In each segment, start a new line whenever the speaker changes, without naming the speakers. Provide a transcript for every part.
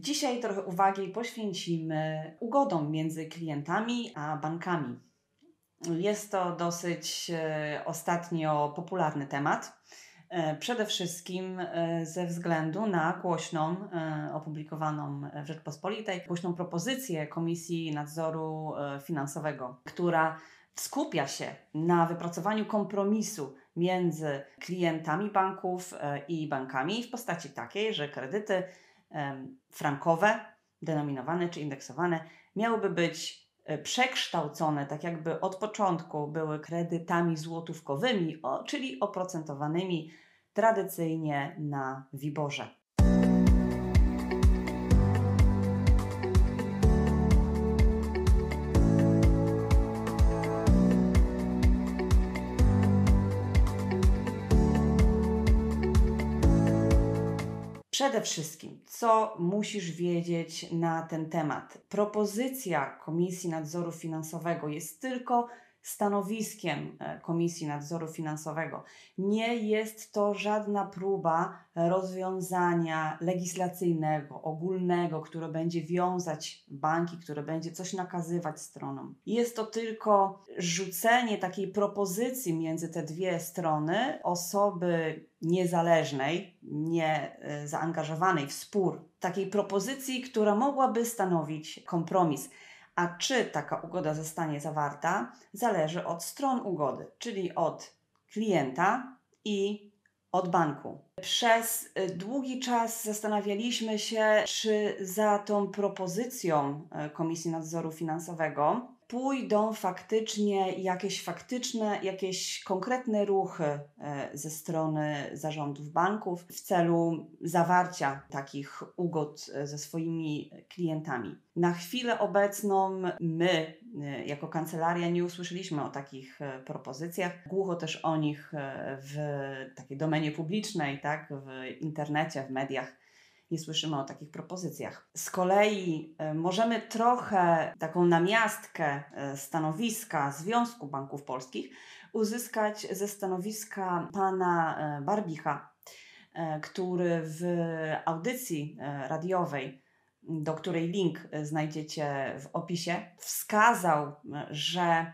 Dzisiaj trochę uwagi poświęcimy ugodom między klientami a bankami. Jest to dosyć e, ostatnio popularny temat. E, przede wszystkim e, ze względu na głośną, opublikowaną w Rzeczpospolitej, głośną propozycję Komisji Nadzoru Finansowego, która skupia się na wypracowaniu kompromisu między klientami banków i bankami w postaci takiej, że kredyty frankowe, denominowane czy indeksowane, miałyby być e, przekształcone, tak jakby od początku były kredytami złotówkowymi, czyli oprocentowanymi tradycyjnie na Wiborze. Przede wszystkim, co musisz wiedzieć na ten temat? Propozycja Komisji Nadzoru Finansowego jest tylko stanowiskiem e, Komisji Nadzoru Finansowego. Nie jest to żadna próba rozwiązania legislacyjnego, ogólnego, które będzie wiązać banki, które będzie coś nakazywać stronom. Jest to tylko rzucenie takiej propozycji między te dwie strony osoby niezależnej, nie e, zaangażowanej w spór, takiej propozycji, która mogłaby stanowić kompromis. A czy taka ugoda zostanie zawarta, zależy od stron ugody, czyli od klienta i od banku. Przez y, długi czas zastanawialiśmy się, czy za tą propozycją y, Komisji Nadzoru Finansowego pójdą faktycznie jakieś faktyczne, jakieś konkretne ruchy e, ze strony zarządów banków w celu zawarcia takich ugód e, ze swoimi klientami. Na chwilę obecną my, e, jako kancelaria, nie usłyszeliśmy o takich propozycjach. Głucho też o nich w takiej domenie publicznej, tak, w internecie, w mediach nie słyszymy o takich propozycjach. Z kolei e, możemy trochę taką namiastkę e, stanowiska Związku Banków Polskich uzyskać ze stanowiska pana e, Barbicha, który w audycji radiowej do której link znajdziecie w opisie, wskazał, że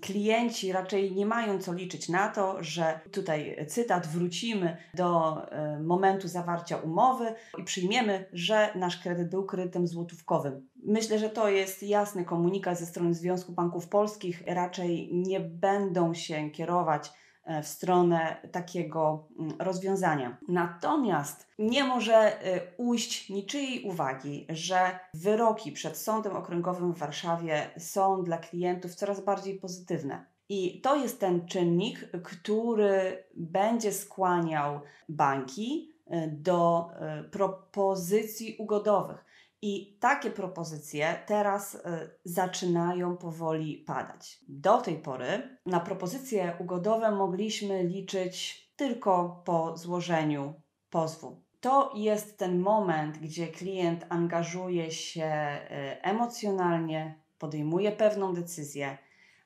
klienci raczej nie mają co liczyć na to, że tutaj cytat, wrócimy do e, momentu zawarcia umowy i przyjmiemy, że nasz kredyt był kredytem złotówkowym. Myślę, że to jest jasny komunikat ze strony Związku Banków Polskich. Raczej nie będą się kierować w stronę takiego mm, rozwiązania. Natomiast nie może e, ujść niczyjej uwagi, że wyroki przed Sądem Okręgowym w Warszawie są dla klientów coraz bardziej pozytywne. I to jest ten czynnik, który będzie skłaniał banki e, do propozycji ugodowych. I takie propozycje teraz y, zaczynają powoli padać. Do tej pory na propozycje ugodowe mogliśmy liczyć tylko po złożeniu pozwu. To jest ten moment, gdzie klient angażuje się y, emocjonalnie, podejmuje pewną decyzję,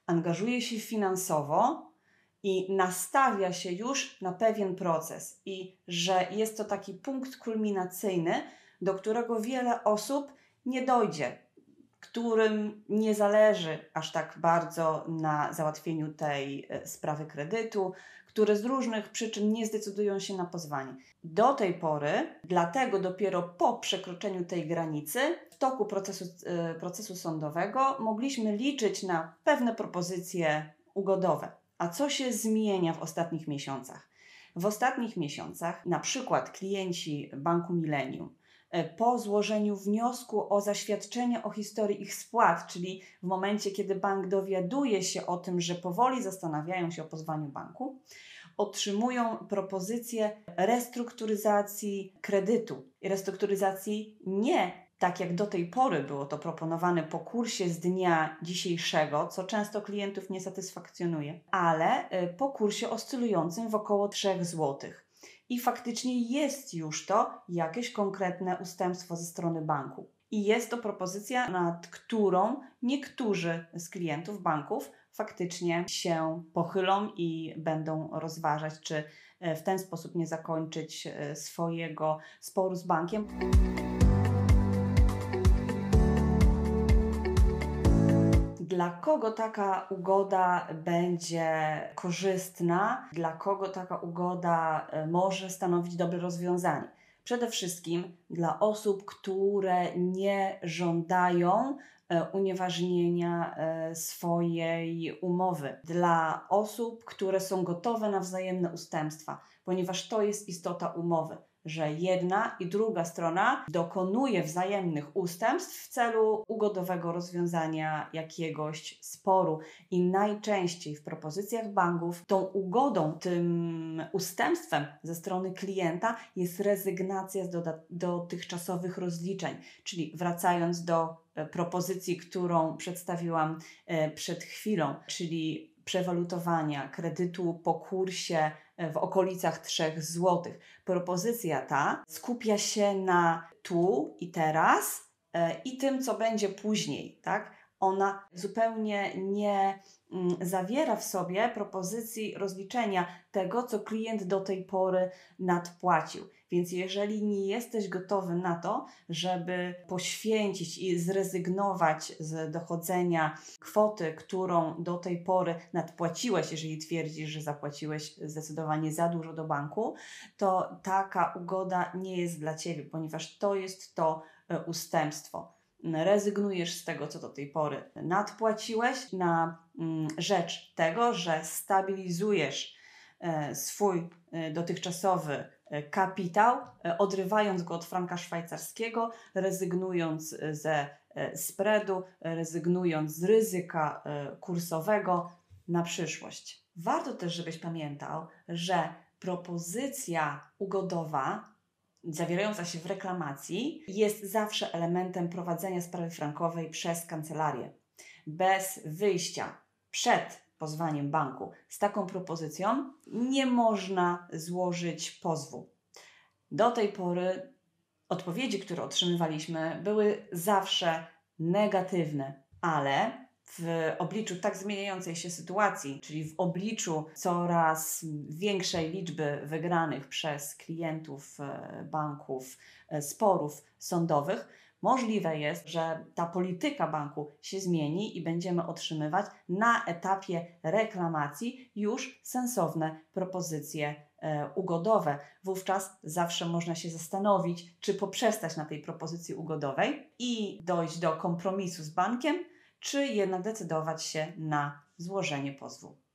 angażuje się finansowo i nastawia się już na pewien proces, i że jest to taki punkt kulminacyjny, do którego wiele osób nie dojdzie, którym nie zależy aż tak bardzo na załatwieniu tej e, sprawy kredytu, które z różnych przyczyn nie zdecydują się na pozwanie. Do tej pory, dlatego dopiero po przekroczeniu tej granicy, w toku procesu, e, procesu sądowego, mogliśmy liczyć na pewne propozycje ugodowe. A co się zmienia w ostatnich miesiącach? W ostatnich miesiącach, na przykład klienci Banku Millennium, po złożeniu wniosku o zaświadczenie o historii ich spłat, czyli w momencie, kiedy bank dowiaduje się o tym, że powoli zastanawiają się o pozwaniu banku, otrzymują propozycję restrukturyzacji kredytu. Restrukturyzacji nie tak jak do tej pory było to proponowane po kursie z dnia dzisiejszego, co często klientów nie satysfakcjonuje, ale e, po kursie oscylującym w około 3 złotych i faktycznie jest już to jakieś konkretne ustępstwo ze strony banku. I jest to propozycja, nad którą niektórzy z klientów banków faktycznie się pochylą i będą rozważać, czy e, w ten sposób nie zakończyć e, swojego sporu z bankiem. Dla kogo taka ugoda będzie korzystna? Dla kogo taka ugoda e, może stanowić dobre rozwiązanie? Przede wszystkim dla osób, które nie żądają e, unieważnienia e, swojej umowy, dla osób, które są gotowe na wzajemne ustępstwa, ponieważ to jest istota umowy że jedna i druga strona dokonuje wzajemnych ustępstw w celu ugodowego rozwiązania jakiegoś sporu. I najczęściej w propozycjach banków tą ugodą, tym ustępstwem ze strony klienta jest rezygnacja z dotychczasowych rozliczeń. Czyli wracając do e, propozycji, którą przedstawiłam e, przed chwilą, czyli przewalutowania kredytu po kursie w okolicach 3 zł. Propozycja ta skupia się na tu i teraz e, i tym, co będzie później, tak? Ona zupełnie nie mm, zawiera w sobie propozycji rozliczenia tego, co klient do tej pory nadpłacił. Więc jeżeli nie jesteś gotowy na to, żeby poświęcić i zrezygnować z dochodzenia kwoty, którą do tej pory nadpłaciłeś, jeżeli twierdzisz, że zapłaciłeś zdecydowanie za dużo do banku, to taka ugoda nie jest dla ciebie, ponieważ to jest to e, ustępstwo. Rezygnujesz z tego, co do tej pory nadpłaciłeś, na mm, rzecz tego, że stabilizujesz e, swój e, dotychczasowy kapitał, odrywając go od franka szwajcarskiego, rezygnując ze spreadu, rezygnując z ryzyka kursowego na przyszłość. Warto też, żebyś pamiętał, że propozycja ugodowa zawierająca się w reklamacji jest zawsze elementem prowadzenia sprawy frankowej przez kancelarię. Bez wyjścia przed pozwaniem banku z taką propozycją nie można złożyć pozwu. Do tej pory odpowiedzi, które otrzymywaliśmy, były zawsze negatywne, ale w obliczu tak zmieniającej się sytuacji, czyli w obliczu coraz większej liczby wygranych przez klientów e, banków e, sporów sądowych, możliwe jest, że ta polityka banku się zmieni i będziemy otrzymywać na etapie reklamacji już sensowne propozycje e, ugodowe. Wówczas zawsze można się zastanowić, czy poprzestać na tej propozycji ugodowej i dojść do kompromisu z bankiem, czy jednak decydować się na złożenie pozwu.